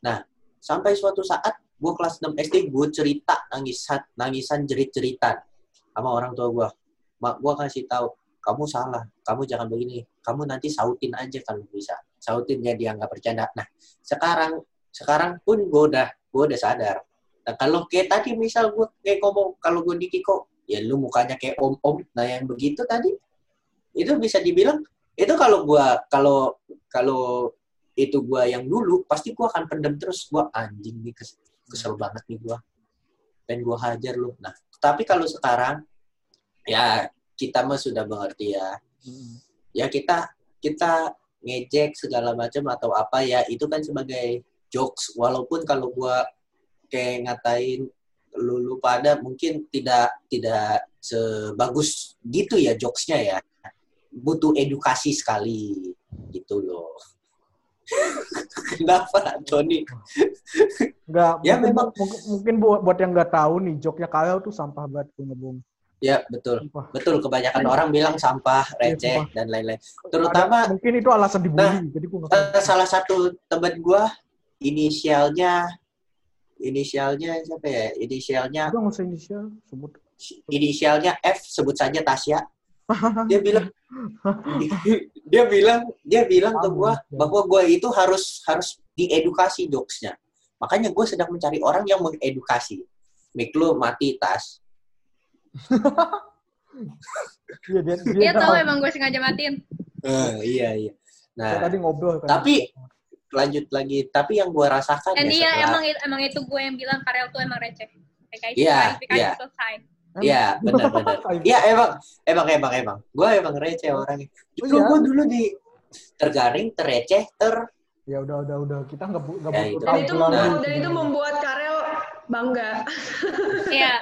Speaker 4: Nah, sampai suatu saat gue kelas 6 SD gue cerita nangisan nangisan jerit-jeritan sama orang tua gue. Mak gue kasih tahu kamu salah, kamu jangan begini, kamu nanti sautin aja kalau bisa. Sautinnya dia nggak bercanda. Nah, sekarang sekarang pun gue udah gue udah sadar. Nah, kalau kayak tadi misal gue kayak ngomong kalau gue di Kiko, ya lu mukanya kayak om-om. Nah, yang begitu tadi itu bisa dibilang itu kalau gua kalau kalau itu gua yang dulu pasti gua akan pendem terus. Gua anjing nih kes- kesel banget nih gua. Pengen gue hajar lu. Nah tapi kalau sekarang ya kita mah sudah mengerti ya.
Speaker 2: Mm.
Speaker 4: ya kita kita ngejek segala macam atau apa ya itu kan sebagai jokes. Walaupun kalau gua kayak ngatain lu, lu pada mungkin tidak tidak sebagus gitu ya jokesnya ya. Butuh edukasi sekali gitu loh kenapa Tony
Speaker 2: Enggak,
Speaker 4: Ya, memang-
Speaker 2: mungkin, mungkin buat, buat yang nggak tahu nih, joknya Kyle tuh sampah banget ngebung.
Speaker 4: ya betul
Speaker 2: Sumpah.
Speaker 4: betul kebanyakan orang bilang sampah receh
Speaker 2: sumpah.
Speaker 4: dan lain-lain Terutama-
Speaker 2: Ada- mungkin itu alasan dibully,
Speaker 4: Nah,
Speaker 2: jadi
Speaker 4: Eh, salah satu teman gua inisialnya inisialnya siapa ya inisialnya
Speaker 2: Udah nggak usah inisial, sebut.
Speaker 4: inisialnya F sebut saja Tasya dia [laughs] bilang [laughs] dia bilang dia bilang ke gua bahwa gua itu harus harus diedukasi jokesnya makanya gue sedang mencari orang yang mengedukasi Mik lu mati tas [laughs]
Speaker 2: Iya, dia, dia,
Speaker 3: Dia tahu
Speaker 2: tahu.
Speaker 3: emang gue sengaja matiin.
Speaker 4: Eh, iya iya
Speaker 2: Saya
Speaker 4: nah
Speaker 2: tadi ngobrol kan.
Speaker 4: tapi lanjut lagi tapi yang gua rasakan
Speaker 3: Dan
Speaker 4: ya
Speaker 3: iya
Speaker 4: setelah-
Speaker 3: emang emang itu gue yang bilang Karel tuh emang receh. Kayak
Speaker 4: Iya,
Speaker 3: klarifikasi
Speaker 4: iya.
Speaker 3: selesai.
Speaker 4: Iya, [laughs] benar-benar. Iya, emang, emang, emang, emang. Gue emang receh orangnya. Dulu
Speaker 2: iya.
Speaker 4: gue dulu di tergaring, terreceh, ter...
Speaker 2: Ya udah, udah, udah. Kita nggak bu- nggak
Speaker 4: Ya,
Speaker 2: butuh
Speaker 4: itu.
Speaker 1: Dan itu, membuat, dan itu membuat Karel bangga. [laughs]
Speaker 3: Iya,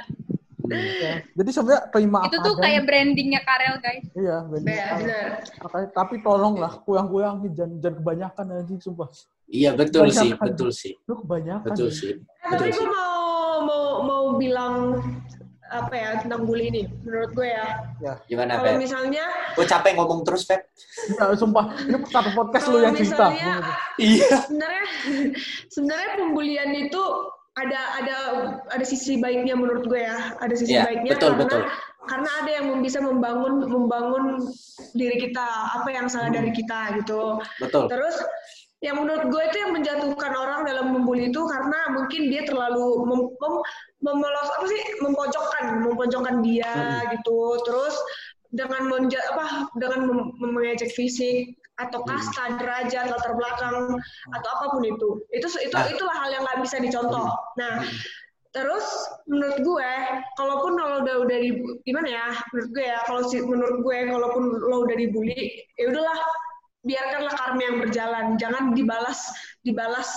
Speaker 2: Ya. Jadi sebenarnya terima
Speaker 3: itu
Speaker 2: apa
Speaker 3: tuh
Speaker 2: adanya.
Speaker 3: kayak brandingnya Karel guys.
Speaker 2: Iya, benar.
Speaker 1: Benar, benar.
Speaker 2: Makanya, tapi tolonglah, kuyang-kuyangin jangan, jangan kebanyakan anjing, sumpah.
Speaker 4: Iya, betul sih,
Speaker 2: Kebanyakan.
Speaker 4: betul sih.
Speaker 2: Lu kebanyakan.
Speaker 4: Betul
Speaker 2: ya.
Speaker 4: sih.
Speaker 1: Eh, tapi
Speaker 4: Betul sih.
Speaker 1: gue mau mau mau bilang apa ya tentang bully ini menurut gue ya
Speaker 4: Gimana,
Speaker 1: kalau misalnya
Speaker 4: Gue capek ngomong terus, Pep.
Speaker 2: Ya, sumpah, ini satu podcast lu yang cerita.
Speaker 1: misalnya
Speaker 4: Iya.
Speaker 1: sebenarnya sebenarnya pembulian itu ada ada ada sisi baiknya menurut gue ya ada sisi
Speaker 4: Iya,
Speaker 1: baiknya
Speaker 4: betul,
Speaker 1: karena
Speaker 4: betul.
Speaker 1: karena ada yang bisa membangun membangun diri kita apa yang salah dari kita gitu
Speaker 4: Betul.
Speaker 1: Terus yang menurut gue itu yang menjatuhkan orang dalam membuli itu karena mungkin dia terlalu mem, mem, memelos apa sih mempojokkan mempojokkan dia gitu. Terus dengan menja, apa dengan mem- mengejek fisik atau kasta derajat latar belakang atau apa pun itu. Itu itu
Speaker 4: Nah.
Speaker 1: itulah hal yang nggak bisa dicontoh. Nah terus menurut gue kalaupun lo udah udah di gimana ya menurut gue ya kalau si, menurut gue kalaupun lo udah dibully ya udahlah biarkanlah karma yang berjalan. Jangan dibalas dibalas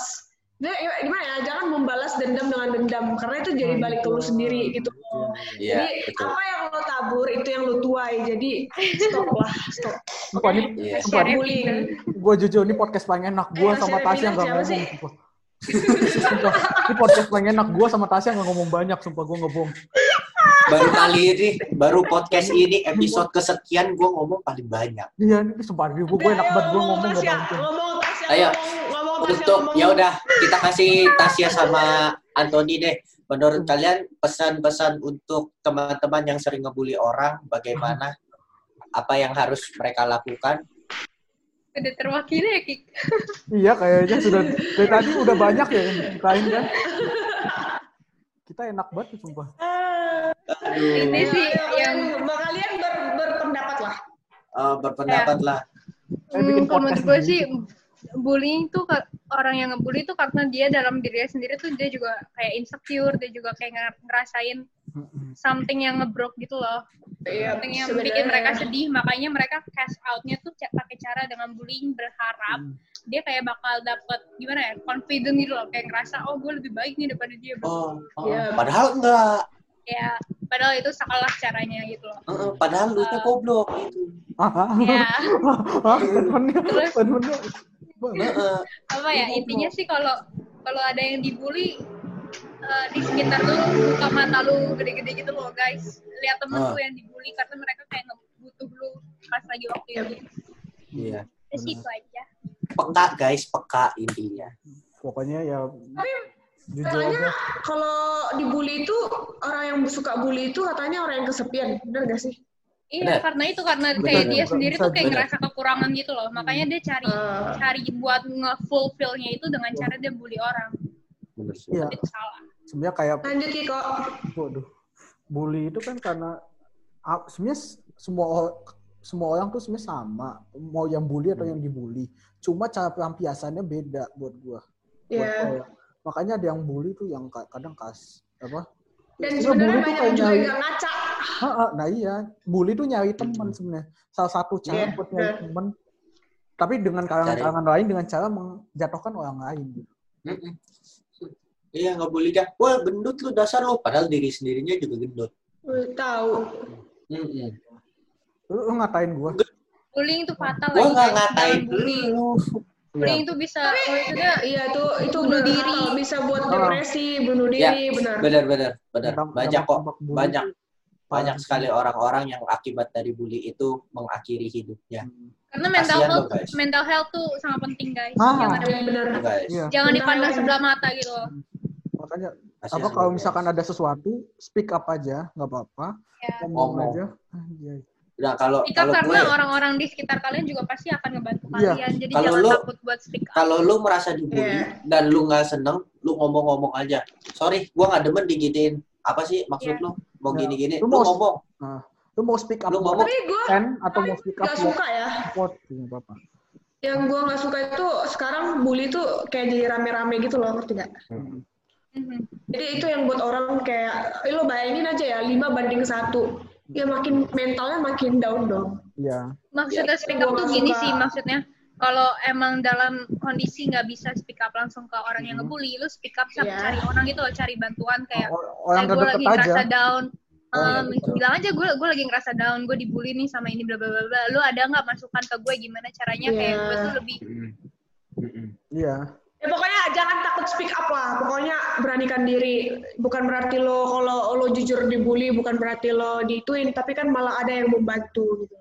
Speaker 1: gimana ya jangan membalas dendam dengan dendam karena itu jadi balik ke lu sendiri gitu
Speaker 4: Iya,
Speaker 1: jadi
Speaker 4: betul.
Speaker 1: apa yang lo tabur itu yang lo tuai jadi stop lah stop
Speaker 2: Sumpah, ini,
Speaker 4: Iya.
Speaker 2: sumpah,
Speaker 1: bullying
Speaker 2: gue jujur, ini podcast paling enak. Gue
Speaker 1: Eh,
Speaker 2: sama
Speaker 1: Tasya
Speaker 2: nggak ngomong.
Speaker 1: sih?
Speaker 2: Sumpah. Ini podcast paling enak. Gue sama Tasya nggak ngomong banyak. Sumpah, gue ngebom.
Speaker 4: Baru kali ini, baru podcast ini, episode kesekian gue ngomong paling banyak.
Speaker 2: Iya, ini sumpah. Gue gue enak banget. Gue ngomong nggak
Speaker 1: ngomong Tasya
Speaker 4: Ayo, Untuk, ya udah, kita kasih Tasya sama Anthony deh. Menurut kalian, pesan-pesan untuk teman-teman yang sering ngebully orang, bagaimana? Apa yang harus mereka lakukan?
Speaker 3: Udah terwakili ya, Kik. [laughs]
Speaker 2: Iya, kayaknya sudah. Dari tadi udah banyak ya yang diceritain kan. Kita enak banget, sumpah.
Speaker 4: Aduh,
Speaker 3: Ini sih yang
Speaker 1: kalian- kalian ber, berpendapat lah
Speaker 4: eh, berpendapat lah.
Speaker 2: Eh, bikin
Speaker 3: Hmm, kalau menurut gue sih bullying tuh orang yang ngebully tuh karena dia dalam dirinya sendiri tuh dia juga kayak insecure, dia juga kayak nger- ngerasain something yang ngebrok gitu loh.
Speaker 1: Iya,
Speaker 3: Something yang
Speaker 1: sebenarnya.
Speaker 3: bikin mereka sedih, makanya mereka cash out-nya tuh pakai cara dengan bullying berharap
Speaker 2: Hmm.
Speaker 3: dia kayak bakal dapet gimana ya, confident gitu loh, kayak ngerasa oh gue lebih baik nih daripada dia.
Speaker 4: Oh, oh,
Speaker 1: Iya.
Speaker 4: padahal enggak.
Speaker 3: Ya, padahal itu salah caranya gitu loh.
Speaker 4: Eh, eh, padahal lu nya goblok gitu. [laughs]
Speaker 3: Ya?
Speaker 2: Temennya,
Speaker 3: Terus? Apa ya intinya sih kalau kalau ada yang dibully eh, di sekitar lu buka mata lu gede-gede gitu loh guys lihat temen
Speaker 4: Ah.
Speaker 3: lu yang dibully karena mereka kayak butuh lu pas lagi waktu itu
Speaker 4: Iya.
Speaker 3: ya sih itu aja
Speaker 4: Peka guys, peka intinya.
Speaker 2: Pokoknya ya
Speaker 1: Katanya
Speaker 2: aja.
Speaker 1: kalau dibully itu orang yang suka bully itu katanya orang yang kesepian, benar gak sih?
Speaker 3: Iya
Speaker 4: Benar.
Speaker 3: karena itu karena kayak
Speaker 2: benar.
Speaker 3: dia sendiri
Speaker 2: Bisa
Speaker 3: tuh kayak ngerasa kekurangan gitu loh makanya dia cari
Speaker 1: Eh.
Speaker 3: cari buat nge-fulfillnya itu dengan cara dia bully orang
Speaker 4: Bener sih.
Speaker 2: Iya,
Speaker 3: itu salah
Speaker 2: sebenarnya kayak
Speaker 1: Lanjut Kiko.
Speaker 2: waduh. Bully itu kan karena ah, sebenarnya semua semua orang tuh sebenarnya sama, mau yang bully atau yang dibully. Cuma cara pelampiasannya beda buat gua.
Speaker 1: Iya.
Speaker 2: orang. Makanya ada yang bully tuh yang ka- kadang kas apa?
Speaker 1: Dan sebenarnya banyak juga yang ngaca.
Speaker 2: Nah iya, bully tuh nyari teman sebenarnya. Salah satu cara
Speaker 1: Iya,
Speaker 2: buat nyari teman. Tapi dengan kalangan-kalangan lain dengan cara menjatuhkan orang lain. Gitu.
Speaker 4: Mm-mm. Iya nggak boleh dah. Wah gendut lu dasar lu. Padahal diri sendirinya juga gendut.
Speaker 1: Tahu.
Speaker 4: Mm-mm.
Speaker 2: Lu, lu ngatain gua.
Speaker 3: Bullying itu fatal
Speaker 4: Gua
Speaker 3: lagi,
Speaker 4: nggak ngatain lu.
Speaker 3: Bullying itu bisa maksudnya
Speaker 1: Iya itu itu
Speaker 3: Bunuh diri.
Speaker 1: bisa buat
Speaker 2: Ah.
Speaker 1: depresi, bunuh
Speaker 4: Ya,
Speaker 1: diri, benar.
Speaker 4: Benar benar benar. Banyak kok. Banyak
Speaker 2: tuh
Speaker 4: banyak sekali orang-orang yang akibat dari bully itu mengakhiri hidupnya.
Speaker 3: karena mental health
Speaker 4: lo, guys.
Speaker 3: mental health tuh sangat penting guys.
Speaker 2: Ah.
Speaker 3: Jangan
Speaker 1: Iya, benar.
Speaker 4: Guys.
Speaker 2: Iya.
Speaker 3: jangan dipandang
Speaker 1: health.
Speaker 3: sebelah mata gitu loh.
Speaker 2: Makanya
Speaker 4: Kasihan
Speaker 2: apa
Speaker 4: lo,
Speaker 2: kalau
Speaker 4: guys.
Speaker 2: misalkan ada sesuatu, speak up aja, nggak apa-apa.
Speaker 3: Ya.
Speaker 2: Ngomong
Speaker 4: Ngomong.
Speaker 2: aja.
Speaker 4: Nah, kalau
Speaker 3: Speak up
Speaker 4: kalau
Speaker 3: karena orang-orang di sekitar kalian juga pasti akan ngebantu
Speaker 2: Iya.
Speaker 3: kalian. Jadi
Speaker 4: Kalau
Speaker 3: jangan
Speaker 4: lu-
Speaker 3: takut buat speak up.
Speaker 4: kalau lu merasa dibully
Speaker 1: Iya.
Speaker 4: dan lu nggak seneng, lu ngomong-ngomong aja. Sorry, gua nggak demen diginiin. Apa sih maksud
Speaker 3: Iya.
Speaker 4: lu? Mau
Speaker 2: Ya.
Speaker 4: gini-gini,
Speaker 2: Lu
Speaker 4: lu,
Speaker 2: mau-
Speaker 4: ngomong.
Speaker 2: Nah, lu mau speak up
Speaker 4: Lu ngomong.
Speaker 1: Tapi gue
Speaker 2: atau mau speak up
Speaker 1: gak suka ya.
Speaker 2: support, apa-apa.
Speaker 1: Yang gue nggak suka itu sekarang bully tuh kayak jadi rame-rame gitu loh, ngerti gak?
Speaker 3: Mhm.
Speaker 1: Jadi itu yang buat orang kayak, eh, lo bayangin aja ya, 5 banding satu. Ya makin mentalnya makin down dong.
Speaker 2: Iya.
Speaker 3: Maksudnya speak
Speaker 1: gua
Speaker 3: up tuh gini
Speaker 1: suka.
Speaker 3: sih maksudnya. Kalau emang dalam kondisi nggak bisa speak up langsung ke orang yang ngebully, lu speak up sama
Speaker 1: Iya.
Speaker 3: cari orang gitu loh, cari bantuan kayak
Speaker 2: Or- Orang
Speaker 3: gue
Speaker 2: terdekat
Speaker 3: lagi
Speaker 2: aja.
Speaker 3: ngerasa down.
Speaker 2: Oh, iya,
Speaker 3: Um,
Speaker 2: betul.
Speaker 3: bilang aja gue gue lagi ngerasa down, gue dibully nih sama ini bla bla bla bla. Lu ada nggak masukan ke gue gimana caranya kayak
Speaker 1: Iya.
Speaker 3: gue tuh lebih
Speaker 2: Iya.
Speaker 1: Ya pokoknya jangan takut speak up lah. Pokoknya beranikan diri. Bukan berarti lo kalau lo jujur dibully, bukan berarti lo dituin, tapi kan malah ada yang membantu gitu.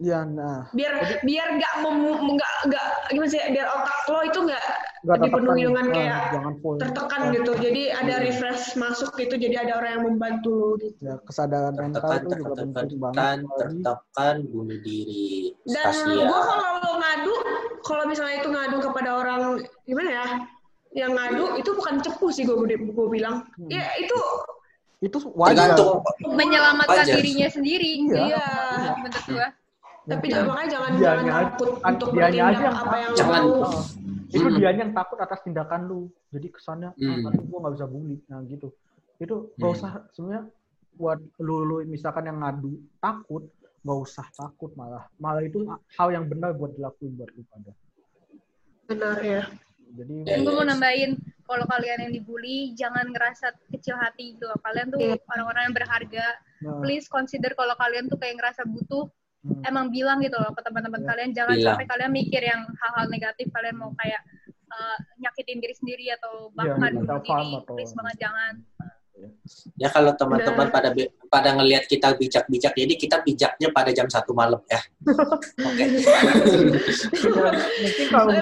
Speaker 2: Iya, nah.
Speaker 1: Biar biar nggak nggak nggak gimana sih? Biar otak lo itu nggak dipenuhi dengan
Speaker 2: Nah,
Speaker 1: kayak
Speaker 2: jangan full.
Speaker 1: tertekan gitu. Jadi ada refresh masuk gitu. Jadi ada orang yang membantu lo gitu.
Speaker 2: Ya, kesadaran mental
Speaker 4: Tertekan,
Speaker 2: itu juga
Speaker 4: tertekan,
Speaker 2: penting banget.
Speaker 4: tertekan, bunuh diri.
Speaker 1: Dan gue kalau lo ngadu, kalau misalnya itu ngadu kepada orang gimana ya? Yang ngadu itu bukan cepu sih gue gue bilang. Ya itu
Speaker 2: Itu wajar.
Speaker 4: Tergantung
Speaker 3: menyelamatkan
Speaker 4: Wajar.
Speaker 3: dirinya sendiri.
Speaker 2: Iya.
Speaker 1: Iya.
Speaker 3: Menurut gue.
Speaker 1: Tapi
Speaker 2: Mungkin
Speaker 1: jangan makanya jangan
Speaker 2: dianya
Speaker 1: jangan
Speaker 2: aja-
Speaker 1: takut
Speaker 2: kan
Speaker 1: untuk
Speaker 2: dianya aja yang
Speaker 1: apa yang
Speaker 4: Jangan.
Speaker 1: mau.
Speaker 2: Oh, itu
Speaker 4: Hmm.
Speaker 2: dia yang takut atas tindakan lu. Jadi kesannya, ah,
Speaker 4: Hmm.
Speaker 2: nanti gua nggak bisa bully. Nah gitu. Itu
Speaker 4: Hmm.
Speaker 2: usah sebenarnya buat lu, lu misalkan yang ngadu takut, nggak usah takut malah. Malah itu hal yang benar buat dilakuin buat lu pada.
Speaker 1: Benar ya.
Speaker 2: Jadi
Speaker 4: Ya,
Speaker 3: Dan gue
Speaker 4: ya.
Speaker 3: mau nambahin, kalau kalian yang dibully, jangan ngerasa kecil hati gitu. Kalian tuh
Speaker 1: Iya.
Speaker 3: orang-orang yang berharga.
Speaker 2: nah,
Speaker 3: Please consider kalau kalian tuh kayak ngerasa butuh,
Speaker 2: hmm,
Speaker 3: emang bilang gitu loh ke teman-teman
Speaker 2: Iya.
Speaker 3: kalian. Jangan
Speaker 4: Bilang.
Speaker 3: sampai kalian mikir yang hal-hal negatif. Kalian mau kayak eh, nyakitin diri sendiri atau bahkan bunuh
Speaker 2: farm
Speaker 3: diri.
Speaker 2: atau-
Speaker 3: Please banget jangan.
Speaker 4: Ya kalau teman-teman
Speaker 1: Benar.
Speaker 4: pada pada ngelihat kita bijak-bijak, jadi kita bijaknya pada jam satu malam ya. Oke.
Speaker 2: mungkin kalau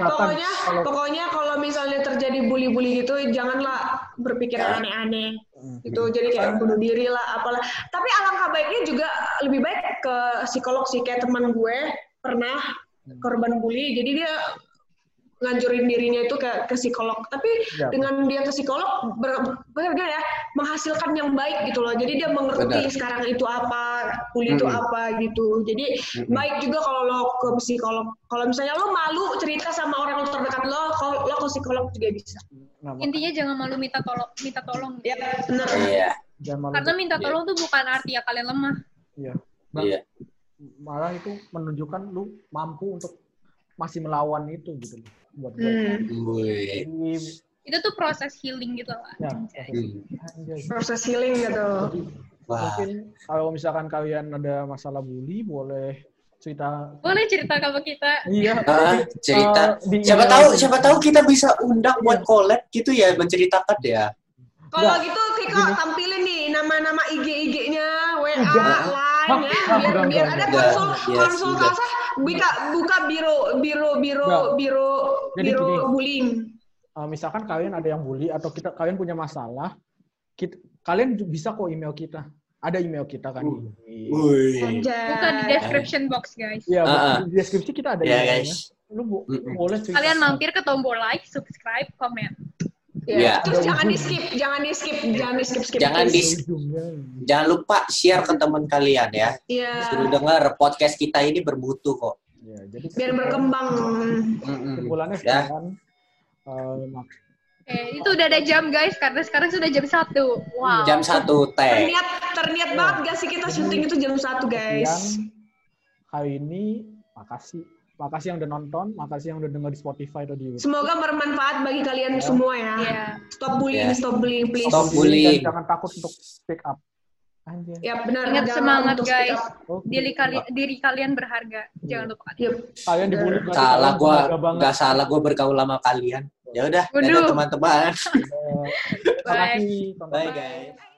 Speaker 1: pokoknya
Speaker 2: kalau
Speaker 1: pokoknya kalau misalnya terjadi bully-bully gitu janganlah berpikir
Speaker 4: Ya.
Speaker 1: aneh-aneh
Speaker 2: Hmm.
Speaker 1: gitu jadi kayak bunuh diri lah apalah tapi alangkah baiknya juga lebih baik ke psikolog sih kayak teman gue pernah korban bully jadi dia nganjurin dirinya itu ke, ke psikolog tapi
Speaker 2: Ya.
Speaker 1: dengan dia ke psikolog ber, bagaimana ya menghasilkan yang baik gitu loh jadi dia mengerti
Speaker 4: Benar.
Speaker 1: sekarang itu apa bully itu
Speaker 4: Mm-mm.
Speaker 1: apa gitu jadi
Speaker 4: Mm-mm.
Speaker 1: baik juga kalau lo ke psikolog kalau misalnya lo malu cerita sama orang terdekat lo kalau lo ke psikolog juga bisa
Speaker 2: nah,
Speaker 3: Intinya jangan malu minta tolong, minta tolong.
Speaker 1: ya benar
Speaker 4: Iya,
Speaker 2: jangan malu
Speaker 3: Karena minta
Speaker 4: Iya.
Speaker 3: tolong tuh bukan arti ya kalian lemah.
Speaker 2: Iya. Nah,
Speaker 4: iya.
Speaker 2: malah itu menunjukkan lu mampu untuk masih melawan itu gitu loh, buat gue.
Speaker 1: Hmm.
Speaker 3: Itu tuh proses healing gitu lah.
Speaker 2: ya,
Speaker 4: Hmm.
Speaker 2: anjay.
Speaker 1: proses healing gitu
Speaker 4: Wah.
Speaker 2: mungkin kalau misalkan kalian ada masalah bully boleh cerita
Speaker 3: Boleh cerita sama kita.
Speaker 2: iya tapi,
Speaker 4: cerita.
Speaker 2: di
Speaker 4: Siapa tahu, siapa tahu kita bisa undang buat collab gitu ya, menceritakan ya.
Speaker 1: Kalau gitu Kiko tampilin nih nama-nama IG-IG-nya, WA,
Speaker 2: Enggak.
Speaker 1: Line ya, biar biar ada konsul
Speaker 4: Yes,
Speaker 1: konsultasi buka buka biro biro biro biro
Speaker 2: Jadi
Speaker 1: biro
Speaker 2: gini.
Speaker 1: bullying.
Speaker 2: eh, misalkan kalian ada yang bully atau kita kalian punya masalah kita, kalian bisa kok email kita ada email kita kan
Speaker 4: Uh.
Speaker 3: Buka di description box guys.
Speaker 2: Iya,
Speaker 4: Ah, ah.
Speaker 2: di deskripsi kita ada
Speaker 4: Ya
Speaker 2: emailnya.
Speaker 4: guys.
Speaker 2: Lu boleh cerita.
Speaker 3: Kalian mampir ke tombol like, subscribe, komen.
Speaker 1: Ya.
Speaker 4: Iya.
Speaker 1: Terus jangan di skip, jangan di skip, jangan di skip skip.
Speaker 4: Jangan di-
Speaker 2: Ujungnya.
Speaker 4: Jangan lupa share ke teman kalian ya.
Speaker 1: Iya.
Speaker 4: Suruh dengar podcast kita ini bermutu kok.
Speaker 2: Ya, jadi
Speaker 1: Biar berkembang.
Speaker 2: Kesimpulannya
Speaker 4: Ya.
Speaker 2: sekarang eh, mak-
Speaker 3: Eh, itu udah ada jam guys, karena sekarang sudah jam satu. Wow.
Speaker 4: Jam satu teh.
Speaker 1: Terniat, terniat banget gak sih kita syuting itu jam satu guys?
Speaker 2: Hari ini makasih. Makasih yang udah nonton, makasih yang udah denger di Spotify atau di YouTube.
Speaker 1: Semoga bermanfaat bagi kalian semua ya.
Speaker 3: Iya.
Speaker 1: Stop bullying,
Speaker 4: Ya.
Speaker 1: stop bullying, please.
Speaker 4: Stop
Speaker 2: Dan
Speaker 4: bullying.
Speaker 2: jangan takut untuk speak up. Anjir.
Speaker 1: Ya benar.
Speaker 3: Ingat semangat, guys.
Speaker 2: Oke.
Speaker 3: Diri, kali- diri kalian berharga. Jangan lupa.
Speaker 1: Yep.
Speaker 2: Kalian dibully
Speaker 4: Salah
Speaker 2: banget.
Speaker 4: nggak salah gua bergaul sama kalian. Ya udah, dadah teman-teman. [laughs]
Speaker 2: Eh, Terima
Speaker 3: Bye.
Speaker 4: Bye guys.